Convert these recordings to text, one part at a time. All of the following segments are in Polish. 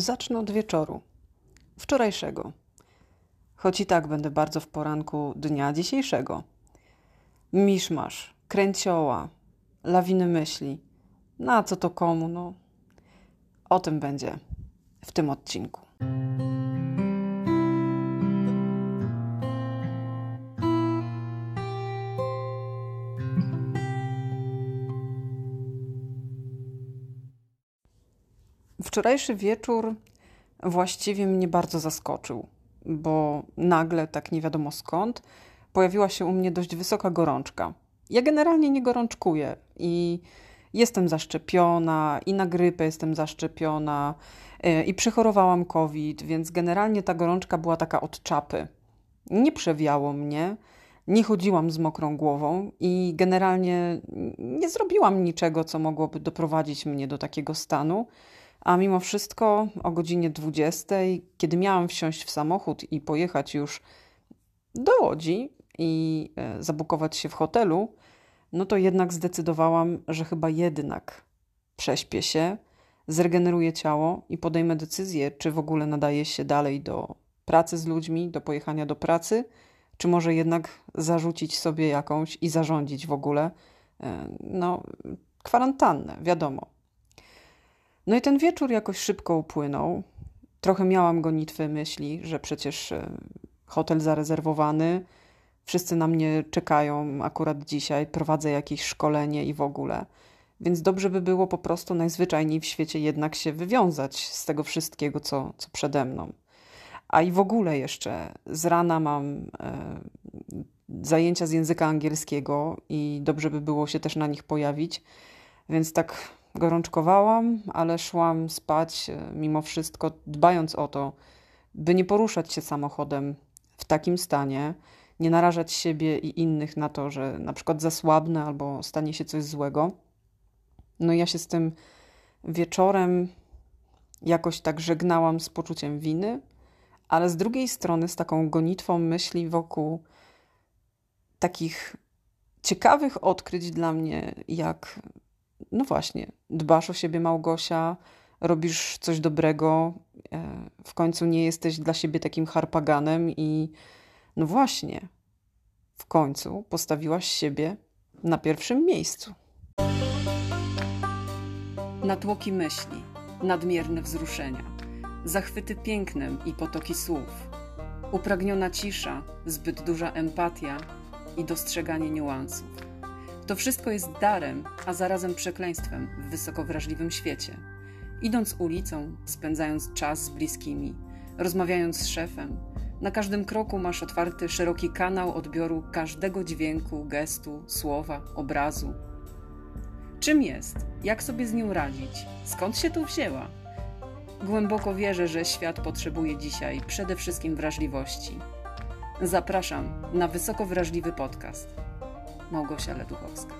Zacznę od wieczoru. Wczorajszego. Choć i tak będę bardzo w poranku dnia dzisiejszego. Miszmasz, kręcioła, lawiny myśli. Na co to komu? No, o tym będzie w tym odcinku. Wczorajszy wieczór właściwie mnie bardzo zaskoczył, bo nagle, tak nie wiadomo skąd, pojawiła się u mnie dość wysoka gorączka. Ja generalnie nie gorączkuję i jestem zaszczepiona, i na grypę jestem zaszczepiona, e, i przechorowałam COVID, więc generalnie ta gorączka była taka od czapy. Nie przewiało mnie, nie chodziłam z mokrą głową i generalnie nie zrobiłam niczego, co mogłoby doprowadzić mnie do takiego stanu. A mimo wszystko o godzinie 20, kiedy miałam wsiąść w samochód i pojechać już do Łodzi i e, zabukować się w hotelu, no to jednak zdecydowałam, że chyba jednak prześpię się, zregeneruję ciało i podejmę decyzję, czy w ogóle nadaje się dalej do pracy z ludźmi, do pojechania do pracy, czy może jednak zarzucić sobie jakąś i zarządzić w ogóle, e, no, kwarantannę, wiadomo. No i ten wieczór jakoś szybko upłynął. Trochę miałam gonitwy myśli, że przecież e, hotel zarezerwowany, wszyscy na mnie czekają akurat dzisiaj, prowadzę jakieś szkolenie i w ogóle. Więc dobrze by było po prostu najzwyczajniej w świecie jednak się wywiązać z tego wszystkiego, co, co przede mną. A i w ogóle jeszcze z rana mam e, zajęcia z języka angielskiego i dobrze by było się też na nich pojawić. Więc tak gorączkowałam, ale szłam spać e, mimo wszystko, dbając o to, by nie poruszać się samochodem w takim stanie, nie narażać siebie i innych na to, że na przykład zasłabnę albo stanie się coś złego. No ja się z tym wieczorem jakoś tak żegnałam z poczuciem winy, ale z drugiej strony z taką gonitwą myśli wokół takich ciekawych odkryć dla mnie, jak no właśnie, dbasz o siebie, Małgosia, robisz coś dobrego, e, w końcu nie jesteś dla siebie takim harpaganem i no właśnie, w końcu postawiłaś siebie na pierwszym miejscu. Natłoki myśli, nadmierne wzruszenia, zachwyty pięknem i potoki słów, upragniona cisza, zbyt duża empatia i dostrzeganie niuansów to wszystko jest darem, a zarazem przekleństwem w wysoko wrażliwym świecie. Idąc ulicą, spędzając czas z bliskimi, rozmawiając z szefem, na każdym kroku masz otwarty szeroki kanał odbioru każdego dźwięku, gestu, słowa, obrazu. Czym jest? Jak sobie z nią radzić? Skąd się tu wzięła? Głęboko wierzę, że świat potrzebuje dzisiaj przede wszystkim wrażliwości. Zapraszam na wysoko wrażliwy podcast. Małgosia Leduchowska.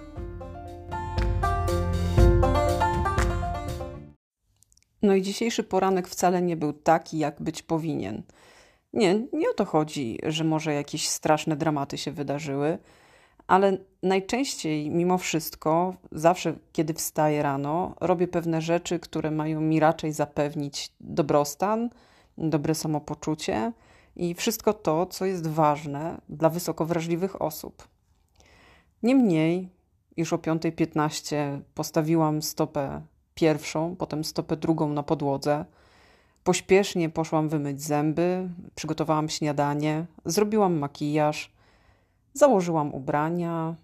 No i dzisiejszy poranek wcale nie był taki, jak być powinien. Nie, nie o to chodzi, że może jakieś straszne dramaty się wydarzyły, ale najczęściej, mimo wszystko, zawsze kiedy wstaję rano, robię pewne rzeczy, które mają mi raczej zapewnić dobrostan, dobre samopoczucie i wszystko to, co jest ważne dla wysoko wrażliwych osób. Niemniej, już o 5.15 postawiłam stopę pierwszą, potem stopę drugą na podłodze. Pośpiesznie poszłam wymyć zęby, przygotowałam śniadanie, zrobiłam makijaż, założyłam ubrania,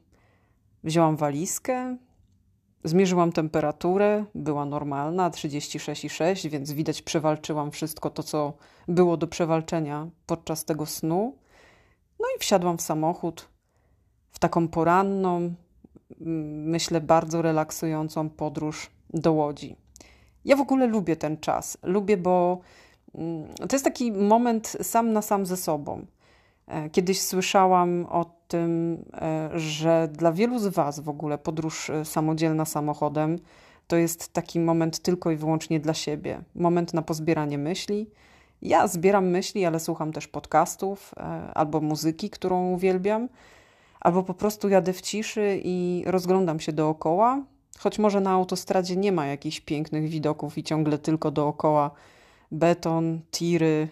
wzięłam walizkę, zmierzyłam temperaturę, była normalna 36,6, więc widać przewalczyłam wszystko to, co było do przewalczenia podczas tego snu. No i wsiadłam w samochód, w taką poranną, myślę, bardzo relaksującą podróż do Łodzi. Ja w ogóle lubię ten czas. Lubię, bo to jest taki moment sam na sam ze sobą. E, kiedyś słyszałam o tym, e, że dla wielu z Was w ogóle podróż e, samodzielna samochodem to jest taki moment tylko i wyłącznie dla siebie. Moment na pozbieranie myśli. Ja zbieram myśli, ale słucham też podcastów albo muzyki, którą uwielbiam albo po prostu jadę w ciszy i rozglądam się dookoła, choć może na autostradzie nie ma jakichś pięknych widoków i ciągle tylko dookoła beton, tiry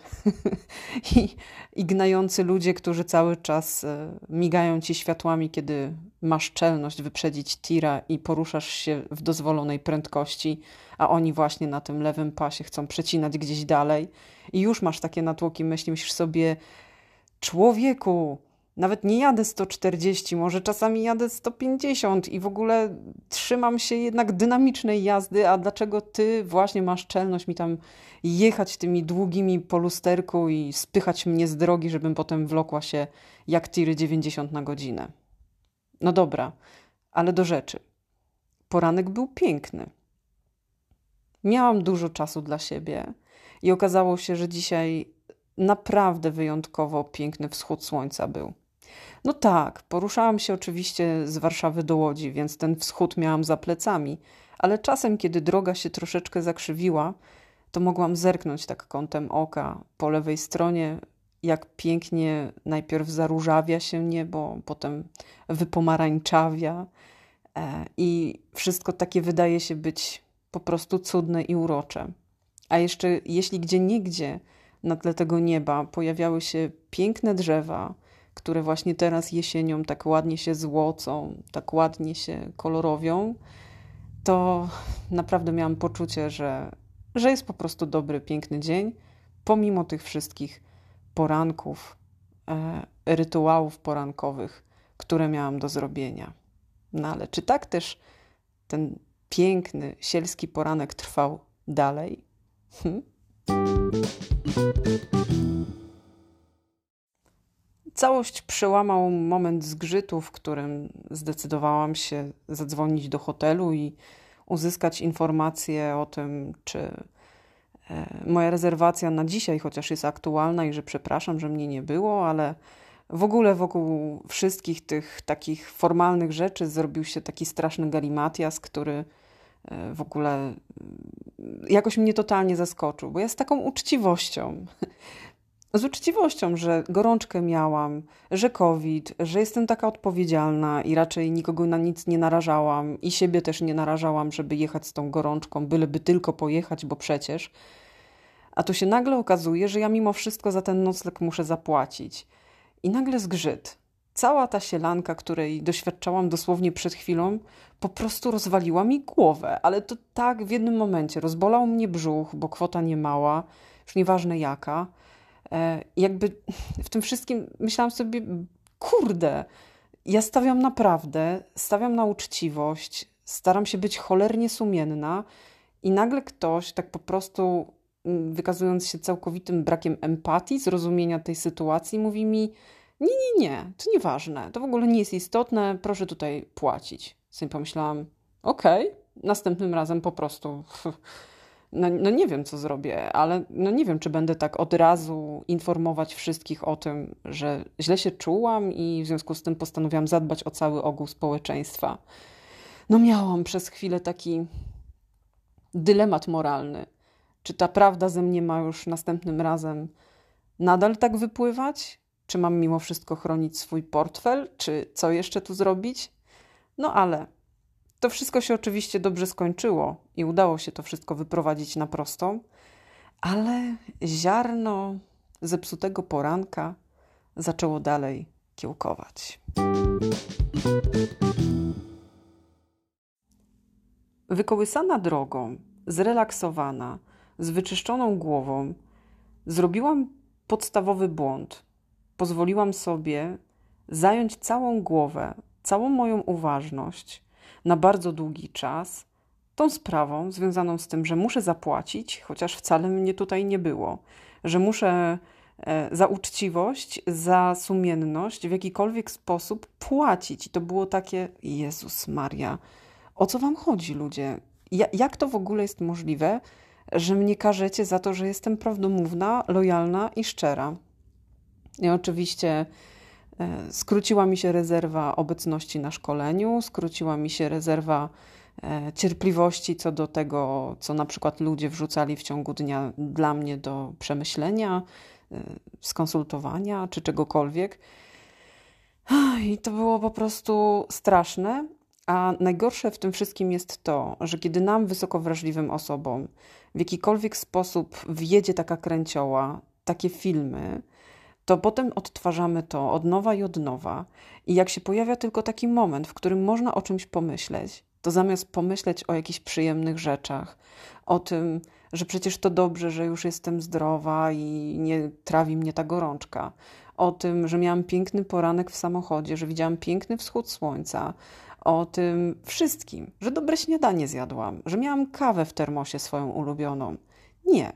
i, i gnający ludzie, którzy cały czas e, migają ci światłami, kiedy masz czelność wyprzedzić tira i poruszasz się w dozwolonej prędkości, a oni właśnie na tym lewym pasie chcą przecinać gdzieś dalej. I już masz takie natłoki myśli, myślisz sobie, człowieku, nawet nie jadę 140, może czasami jadę 150 i w ogóle trzymam się jednak dynamicznej jazdy, a dlaczego ty właśnie masz czelność mi tam jechać tymi długimi po lusterku i spychać mnie z drogi, żebym potem wlokła się jak tiry 90 na godzinę. No dobra, ale do rzeczy. Poranek był piękny. Miałam dużo czasu dla siebie i okazało się, że dzisiaj naprawdę wyjątkowo piękny wschód słońca był. No tak, poruszałam się oczywiście z Warszawy do Łodzi, więc ten wschód miałam za plecami, ale czasem, kiedy droga się troszeczkę zakrzywiła, to mogłam zerknąć tak kątem oka po lewej stronie, jak pięknie najpierw zaróżawia się niebo, potem wypomarańczawia e, i wszystko takie wydaje się być po prostu cudne i urocze. A jeszcze jeśli gdzie niegdzie na tle tego nieba pojawiały się piękne drzewa, które właśnie teraz jesienią tak ładnie się złocą, tak ładnie się kolorowią, to naprawdę miałam poczucie, że, że jest po prostu dobry, piękny dzień, pomimo tych wszystkich poranków, e, rytuałów porankowych, które miałam do zrobienia. No ale czy tak też ten piękny, sielski poranek trwał dalej? Hm? Całość przełamał moment zgrzytu, w którym zdecydowałam się zadzwonić do hotelu i uzyskać informacje o tym, czy e, moja rezerwacja na dzisiaj chociaż jest aktualna i że przepraszam, że mnie nie było, ale w ogóle wokół wszystkich tych takich formalnych rzeczy zrobił się taki straszny galimatias, który e, w ogóle mm, jakoś mnie totalnie zaskoczył, bo ja z taką uczciwością z uczciwością, że gorączkę miałam, że COVID, że jestem taka odpowiedzialna i raczej nikogo na nic nie narażałam i siebie też nie narażałam, żeby jechać z tą gorączką, byleby tylko pojechać, bo przecież. A tu się nagle okazuje, że ja mimo wszystko za ten nocleg muszę zapłacić. I nagle zgrzyt. Cała ta sielanka, której doświadczałam dosłownie przed chwilą, po prostu rozwaliła mi głowę, ale to tak w jednym momencie. Rozbolał mnie brzuch, bo kwota nie mała, już nieważne jaka jakby w tym wszystkim myślałam sobie, kurde, ja stawiam naprawdę, stawiam na uczciwość, staram się być cholernie sumienna i nagle ktoś tak po prostu mm, wykazując się całkowitym brakiem empatii, zrozumienia tej sytuacji, mówi mi: Nie, nie, nie, to nieważne, to w ogóle nie jest istotne, proszę tutaj płacić. Sobie pomyślałam: Okej, okay, następnym razem po prostu no, no nie wiem, co zrobię, ale no nie wiem, czy będę tak od razu informować wszystkich o tym, że źle się czułam i w związku z tym postanowiłam zadbać o cały ogół społeczeństwa. No miałam przez chwilę taki dylemat moralny. Czy ta prawda ze mnie ma już następnym razem nadal tak wypływać? Czy mam mimo wszystko chronić swój portfel? Czy co jeszcze tu zrobić? No ale to wszystko się oczywiście dobrze skończyło i udało się to wszystko wyprowadzić na prostą, ale ziarno zepsutego poranka zaczęło dalej kiełkować. Wykołysana drogą, zrelaksowana, z wyczyszczoną głową, zrobiłam podstawowy błąd. Pozwoliłam sobie zająć całą głowę, całą moją uważność na bardzo długi czas tą sprawą związaną z tym, że muszę zapłacić, chociaż wcale mnie tutaj nie było, że muszę e, za uczciwość, za sumienność w jakikolwiek sposób płacić. I to było takie, Jezus Maria, o co wam chodzi, ludzie? Ja, jak to w ogóle jest możliwe, że mnie karzecie za to, że jestem prawdomówna, lojalna i szczera? I oczywiście skróciła mi się rezerwa obecności na szkoleniu, skróciła mi się rezerwa e, cierpliwości co do tego, co na przykład ludzie wrzucali w ciągu dnia dla mnie do przemyślenia, e, skonsultowania czy czegokolwiek. I to było po prostu straszne, A najgorsze w tym wszystkim jest to, że kiedy nam, wysoko wrażliwym osobom, w jakikolwiek sposób wjedzie taka kręcioła, takie filmy, to potem odtwarzamy to od nowa i od nowa. I jak się pojawia tylko taki moment, w którym można o czymś pomyśleć, to zamiast pomyśleć o jakichś przyjemnych rzeczach, o tym, że przecież to dobrze, że już jestem zdrowa i nie trawi mnie ta gorączka, o tym, że miałam piękny poranek w samochodzie, że widziałam piękny wschód słońca, o tym wszystkim, że dobre śniadanie zjadłam, że miałam kawę w termosie swoją ulubioną. Nie.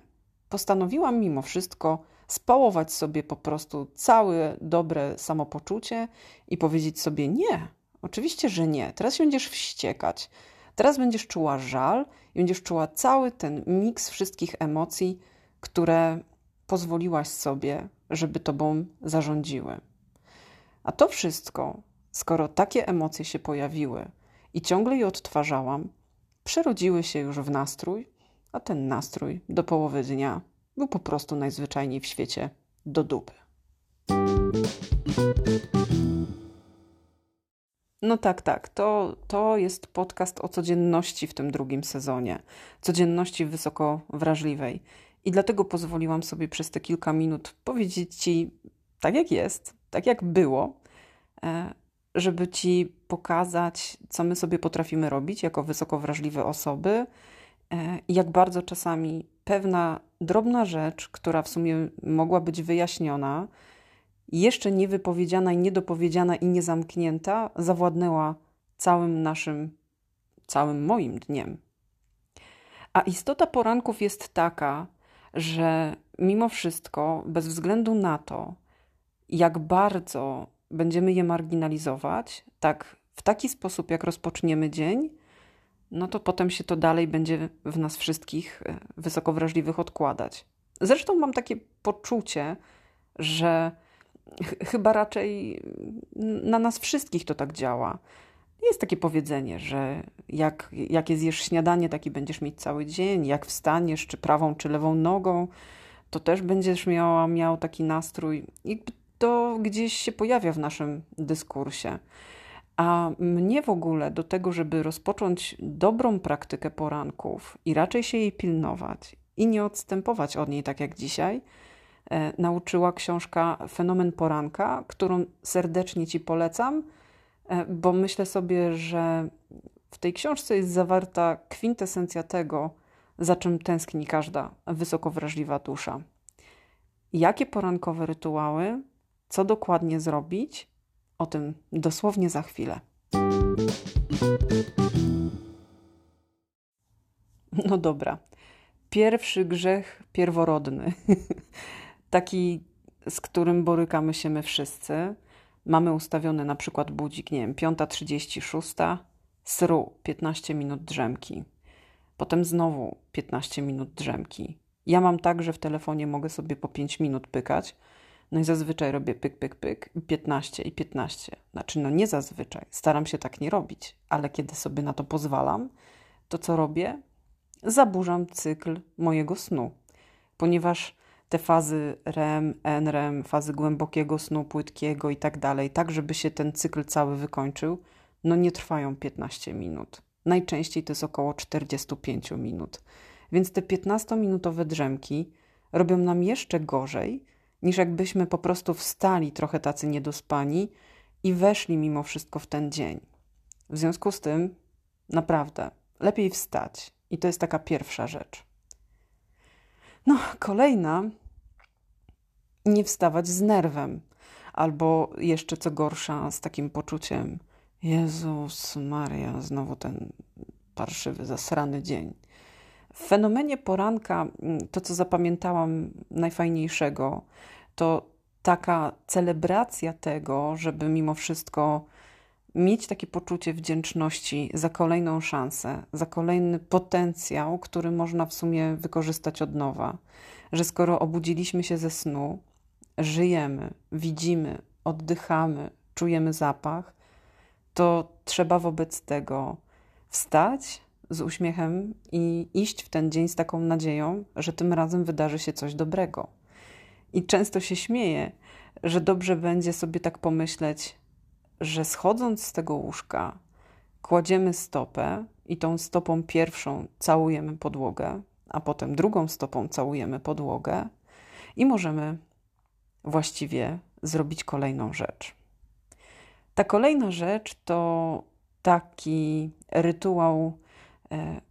Postanowiłam mimo wszystko spałować sobie po prostu całe dobre samopoczucie i powiedzieć sobie nie. Oczywiście, że nie. Teraz się będziesz wściekać. Teraz będziesz czuła żal i będziesz czuła cały ten miks wszystkich emocji, które pozwoliłaś sobie, żeby tobą zarządziły. A to wszystko, skoro takie emocje się pojawiły i ciągle je odtwarzałam, przerodziły się już w nastrój, a ten nastrój do połowy dnia był po prostu najzwyczajniej w świecie do dupy. No tak, tak. To, to jest podcast o codzienności w tym drugim sezonie. Codzienności wysoko wrażliwej. I dlatego pozwoliłam sobie przez te kilka minut powiedzieć Ci tak, jak jest, tak, jak było, e, żeby Ci pokazać, co my sobie potrafimy robić jako wysoko wrażliwe osoby e, jak bardzo czasami pewna drobna rzecz, która w sumie mogła być wyjaśniona, jeszcze niewypowiedziana i niedopowiedziana i niezamknięta, zawładnęła całym naszym, całym moim dniem. A istota poranków jest taka, że mimo wszystko, bez względu na to, jak bardzo będziemy je marginalizować, tak w taki sposób, jak rozpoczniemy dzień, no to potem się to dalej będzie w nas wszystkich e, wysoko wrażliwych odkładać. Zresztą mam takie poczucie, że ch chyba raczej na nas wszystkich to tak działa. Jest takie powiedzenie, że jak, jakie zjesz śniadanie, taki będziesz mieć cały dzień. Jak wstaniesz, czy prawą, czy lewą nogą, to też będziesz miała, miał taki nastrój. I to gdzieś się pojawia w naszym dyskursie. A mnie w ogóle do tego, żeby rozpocząć dobrą praktykę poranków i raczej się jej pilnować i nie odstępować od niej tak jak dzisiaj, e, nauczyła książka Fenomen Poranka, którą serdecznie Ci polecam, e, bo myślę sobie, że w tej książce jest zawarta kwintesencja tego, za czym tęskni każda wysoko wrażliwa dusza. Jakie porankowe rytuały, co dokładnie zrobić, o tym dosłownie za chwilę. No dobra. Pierwszy grzech pierworodny, taki, z którym borykamy się my wszyscy. Mamy ustawiony na przykład budzik, nie wiem, 5.36, sru 15 minut drzemki. Potem znowu 15 minut drzemki. Ja mam tak, że w telefonie mogę sobie po 5 minut pykać, no i zazwyczaj robię pyk, pyk, pyk, 15 i 15. Znaczy, no nie zazwyczaj, staram się tak nie robić, ale kiedy sobie na to pozwalam, to co robię? Zaburzam cykl mojego snu, ponieważ te fazy REM, NREM, fazy głębokiego snu, płytkiego i tak dalej, tak żeby się ten cykl cały wykończył, no nie trwają 15 minut. Najczęściej to jest około 45 minut. Więc te 15-minutowe drzemki robią nam jeszcze gorzej, niż jakbyśmy po prostu wstali trochę tacy niedospani i weszli mimo wszystko w ten dzień. W związku z tym, naprawdę, lepiej wstać. I to jest taka pierwsza rzecz. No, kolejna, nie wstawać z nerwem, albo jeszcze co gorsza, z takim poczuciem: Jezus Maria, znowu ten parszywy, zasrany dzień. W fenomenie poranka, mm, to co zapamiętałam najfajniejszego, to taka celebracja tego, żeby mimo wszystko mieć takie poczucie wdzięczności za kolejną szansę, za kolejny potencjał, który można w sumie wykorzystać od nowa. Że skoro obudziliśmy się ze snu, żyjemy, widzimy, oddychamy, czujemy zapach, to trzeba wobec tego wstać, z uśmiechem i iść w ten dzień z taką nadzieją, że tym razem wydarzy się coś dobrego. I często się śmieję, że dobrze będzie sobie tak pomyśleć, że schodząc z tego łóżka, kładziemy stopę i tą stopą pierwszą całujemy podłogę, a potem drugą stopą całujemy podłogę i możemy właściwie zrobić kolejną rzecz. Ta kolejna rzecz to taki rytuał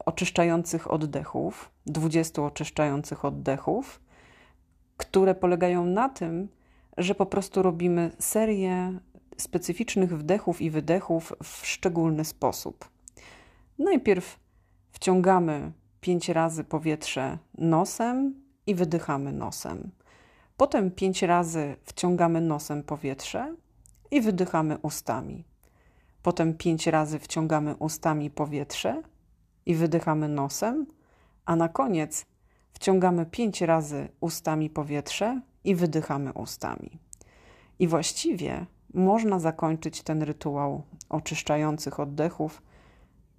oczyszczających oddechów, 20 oczyszczających oddechów, które polegają na tym, że po prostu robimy serię specyficznych wdechów i wydechów w szczególny sposób. Najpierw wciągamy pięć razy powietrze nosem i wydychamy nosem. Potem pięć razy wciągamy nosem powietrze i wydychamy ustami. Potem pięć razy wciągamy ustami powietrze i wydychamy nosem, a na koniec wciągamy pięć razy ustami powietrze i wydychamy ustami. I właściwie można zakończyć ten rytuał oczyszczających oddechów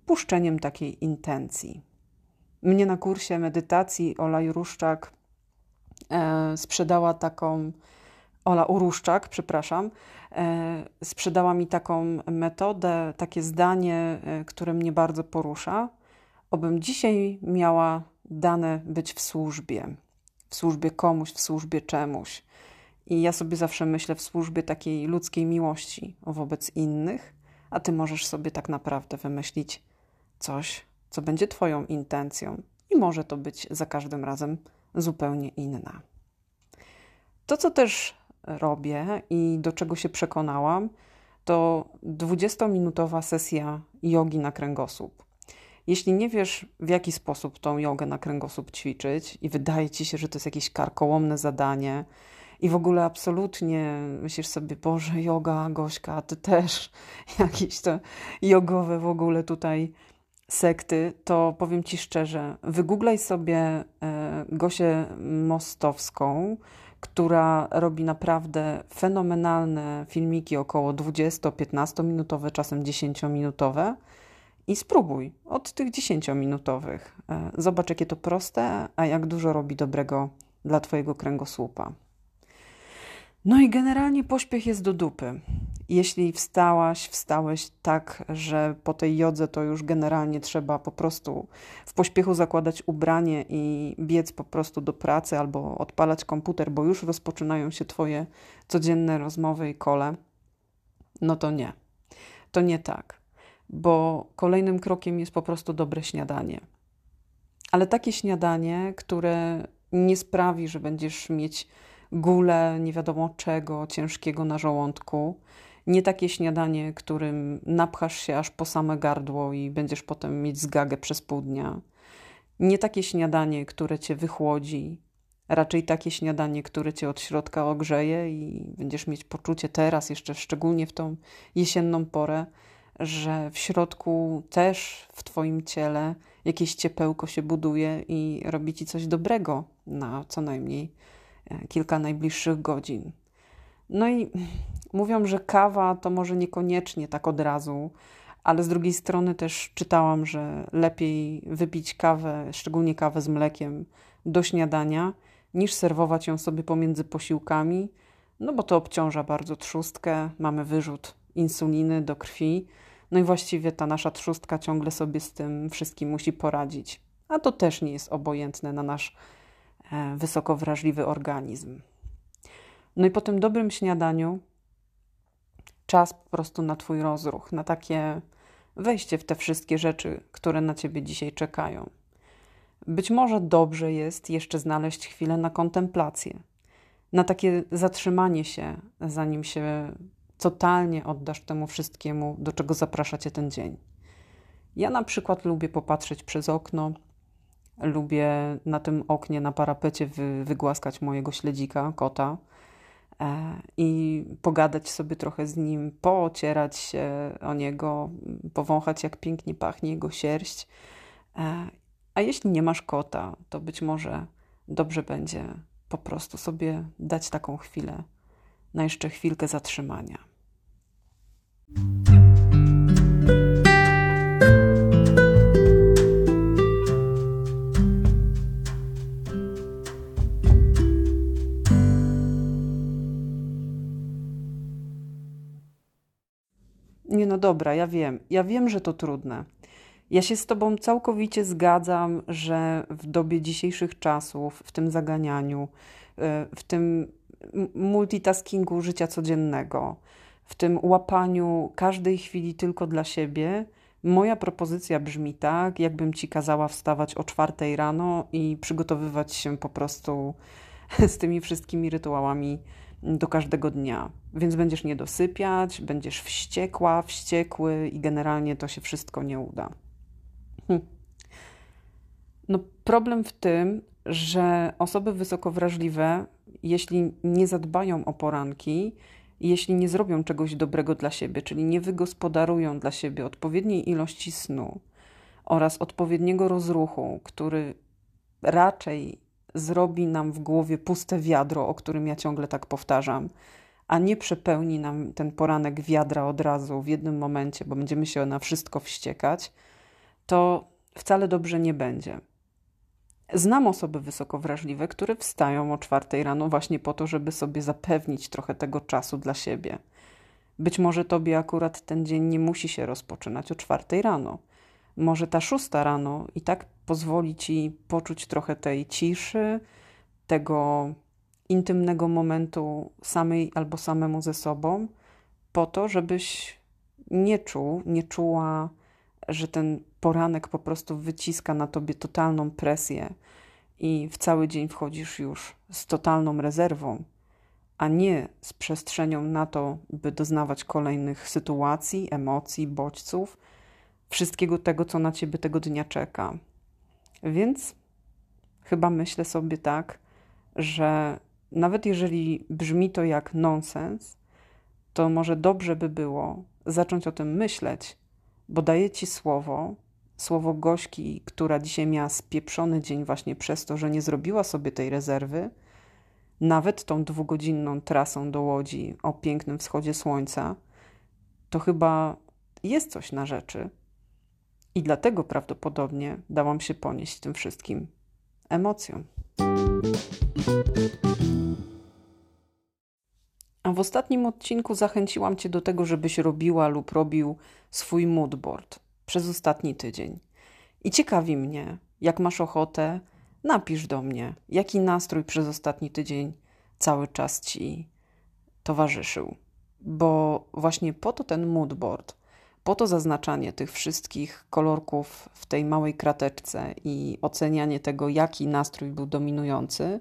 puszczeniem takiej intencji. Mnie na kursie medytacji Ola Juruszczak e, sprzedała taką, Ola Uruszczak, przepraszam, e, sprzedała mi taką metodę, takie zdanie, e, które mnie bardzo porusza. Obym dzisiaj miała dane być w służbie, w służbie komuś, w służbie czemuś. I ja sobie zawsze myślę w służbie takiej ludzkiej miłości wobec innych, a ty możesz sobie tak naprawdę wymyślić coś, co będzie Twoją intencją, i może to być za każdym razem zupełnie inna. To, co też robię i do czego się przekonałam, to 20-minutowa sesja jogi na kręgosłup. Jeśli nie wiesz, w jaki sposób tą jogę na kręgosłup ćwiczyć i wydaje ci się, że to jest jakieś karkołomne zadanie i w ogóle absolutnie myślisz sobie, Boże, yoga, Gośka, ty też jakieś to jogowe w ogóle tutaj sekty, to powiem Ci szczerze, wygooglaj sobie e, Gosię Mostowską, która robi naprawdę fenomenalne filmiki, około 20-15 minutowe, czasem 10-minutowe i spróbuj od tych 10-minutowych. E, zobacz, jakie to proste, a jak dużo robi dobrego dla Twojego kręgosłupa. No i generalnie pośpiech jest do dupy. Jeśli wstałaś, wstałeś tak, że po tej jodze to już generalnie trzeba po prostu w pośpiechu zakładać ubranie i biec po prostu do pracy albo odpalać komputer, bo już rozpoczynają się Twoje codzienne rozmowy i kole, no to nie. To nie tak, bo kolejnym krokiem jest po prostu dobre śniadanie. Ale takie śniadanie, które nie sprawi, że będziesz mieć gulę, nie wiadomo czego, ciężkiego na żołądku. Nie takie śniadanie, którym napchasz się aż po same gardło i będziesz potem mieć zgagę przez pół dnia. Nie takie śniadanie, które cię wychłodzi, raczej takie śniadanie, które cię od środka ogrzeje i będziesz mieć poczucie teraz, jeszcze szczególnie w tą jesienną porę, że w środku też w Twoim ciele jakieś ciepełko się buduje i robi Ci coś dobrego na co najmniej E, kilka najbliższych godzin. No i mówią, że kawa to może niekoniecznie tak od razu, ale z drugiej strony też czytałam, że lepiej wypić kawę, szczególnie kawę z mlekiem, do śniadania, niż serwować ją sobie pomiędzy posiłkami, no bo to obciąża bardzo trzustkę, mamy wyrzut insuliny do krwi, no i właściwie ta nasza trzustka ciągle sobie z tym wszystkim musi poradzić. A to też nie jest obojętne na nasz E, wysoko wrażliwy organizm. No i po tym dobrym śniadaniu czas po prostu na Twój rozruch, na takie wejście w te wszystkie rzeczy, które na Ciebie dzisiaj czekają. Być może dobrze jest jeszcze znaleźć chwilę na kontemplację, na takie zatrzymanie się, zanim się totalnie oddasz temu wszystkiemu, do czego zaprasza Cię ten dzień. Ja na przykład lubię popatrzeć przez okno Lubię na tym oknie, na parapecie wy, wygłaskać mojego śledzika, kota e, i pogadać sobie trochę z nim, poocierać się o niego, powąchać jak pięknie pachnie jego sierść. E, a jeśli nie masz kota, to być może dobrze będzie po prostu sobie dać taką chwilę, na jeszcze chwilkę zatrzymania. Nie, no dobra, ja wiem. Ja wiem, że to trudne. Ja się z Tobą całkowicie zgadzam, że w dobie dzisiejszych czasów, w tym zaganianiu, e, w tym multitaskingu życia codziennego, w tym łapaniu każdej chwili tylko dla siebie, moja propozycja brzmi tak, jakbym Ci kazała wstawać o czwartej rano i przygotowywać się po prostu z tymi wszystkimi rytuałami do każdego dnia. Więc będziesz nie dosypiać, będziesz wściekła, wściekły i generalnie to się wszystko nie uda. Hm. No, problem w tym, że osoby wysoko wrażliwe, jeśli nie zadbają o poranki, jeśli nie zrobią czegoś dobrego dla siebie, czyli nie wygospodarują dla siebie odpowiedniej ilości snu oraz odpowiedniego rozruchu, który raczej zrobi nam w głowie puste wiadro, o którym ja ciągle tak powtarzam, a nie przepełni nam ten poranek wiadra od razu w jednym momencie, bo będziemy się na wszystko wściekać, to wcale dobrze nie będzie. Znam osoby wysoko wrażliwe, które wstają o czwartej rano właśnie po to, żeby sobie zapewnić trochę tego czasu dla siebie. Być może tobie akurat ten dzień nie musi się rozpoczynać o czwartej rano. Może ta szósta rano i tak pozwoli ci poczuć trochę tej ciszy, tego intymnego momentu samej albo samemu ze sobą, po to, żebyś nie czuł, nie czuła, że ten poranek po prostu wyciska na tobie totalną presję i w cały dzień wchodzisz już z totalną rezerwą, a nie z przestrzenią na to, by doznawać kolejnych sytuacji, emocji, bodźców, wszystkiego tego, co na ciebie tego dnia czeka. Więc chyba myślę sobie tak, że nawet jeżeli brzmi to jak nonsens, to może dobrze by było zacząć o tym myśleć, bo daję ci słowo, słowo Gośki, która dzisiaj miała spieprzony dzień właśnie przez to, że nie zrobiła sobie tej rezerwy, nawet tą dwugodzinną trasą do Łodzi o pięknym wschodzie słońca, to chyba jest coś na rzeczy. I dlatego prawdopodobnie dałam się ponieść tym wszystkim emocjom. A w ostatnim odcinku zachęciłam Cię do tego, żebyś robiła lub robił swój moodboard przez ostatni tydzień. I ciekawi mnie, jak masz ochotę, napisz do mnie, jaki nastrój przez ostatni tydzień cały czas Ci towarzyszył. Bo właśnie po to ten moodboard, po to zaznaczanie tych wszystkich kolorków w tej małej krateczce i ocenianie tego, jaki nastrój był dominujący,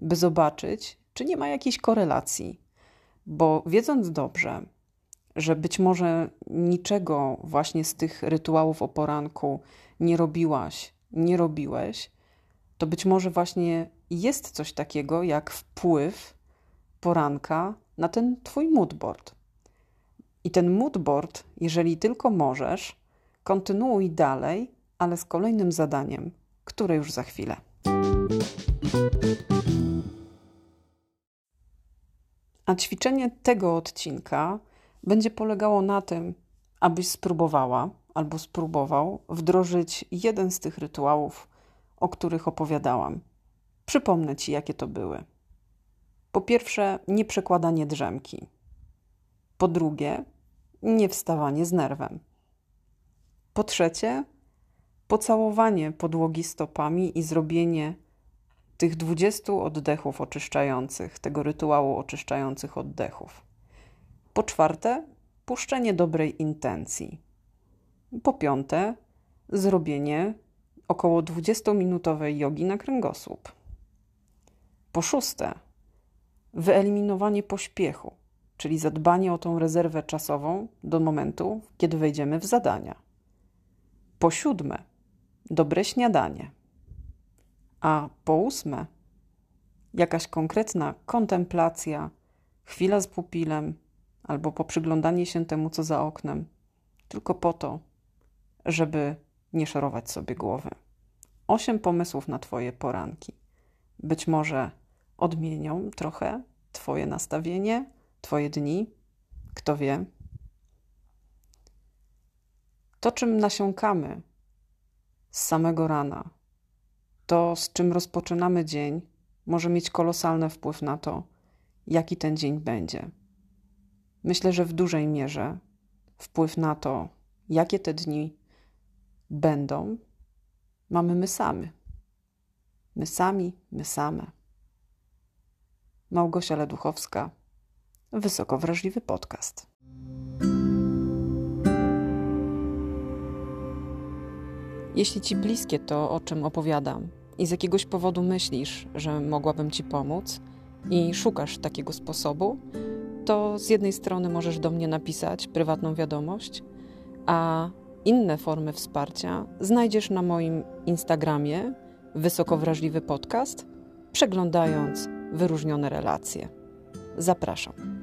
by zobaczyć, czy nie ma jakiejś korelacji. Bo wiedząc dobrze, że być może niczego właśnie z tych rytuałów o poranku nie robiłaś, nie robiłeś, to być może właśnie jest coś takiego jak wpływ poranka na ten twój moodboard. I ten moodboard, jeżeli tylko możesz, kontynuuj dalej, ale z kolejnym zadaniem, które już za chwilę. A ćwiczenie tego odcinka będzie polegało na tym, abyś spróbowała albo spróbował wdrożyć jeden z tych rytuałów, o których opowiadałam. Przypomnę ci, jakie to były. Po pierwsze, nieprzekładanie drzemki. Po drugie, nie wstawanie z nerwem. Po trzecie, pocałowanie podłogi stopami i zrobienie tych 20 oddechów oczyszczających, tego rytuału oczyszczających oddechów. Po czwarte, puszczenie dobrej intencji. Po piąte, zrobienie około 20-minutowej jogi na kręgosłup. Po szóste, wyeliminowanie pośpiechu, czyli zadbanie o tą rezerwę czasową do momentu, kiedy wejdziemy w zadania. Po siódme, dobre śniadanie. A po ósme, jakaś konkretna kontemplacja, chwila z pupilem albo poprzyglądanie się temu, co za oknem, tylko po to, żeby nie szorować sobie głowy. Osiem pomysłów na Twoje poranki. Być może odmienią trochę Twoje nastawienie, Twoje dni, kto wie. To, czym nasiąkamy z samego rana, to, z czym rozpoczynamy dzień, może mieć kolosalny wpływ na to, jaki ten dzień będzie. Myślę, że w dużej mierze wpływ na to, jakie te dni będą, mamy my sami. My sami, my same. Małgosia Leduchowska, Wysoko Wrażliwy Podcast. Jeśli ci bliskie to, o czym opowiadam, i z jakiegoś powodu myślisz, że mogłabym ci pomóc i szukasz takiego sposobu, to z jednej strony możesz do mnie napisać prywatną wiadomość, a inne formy wsparcia znajdziesz na moim Instagramie Wysoko Wrażliwy Podcast, przeglądając wyróżnione relacje. Zapraszam.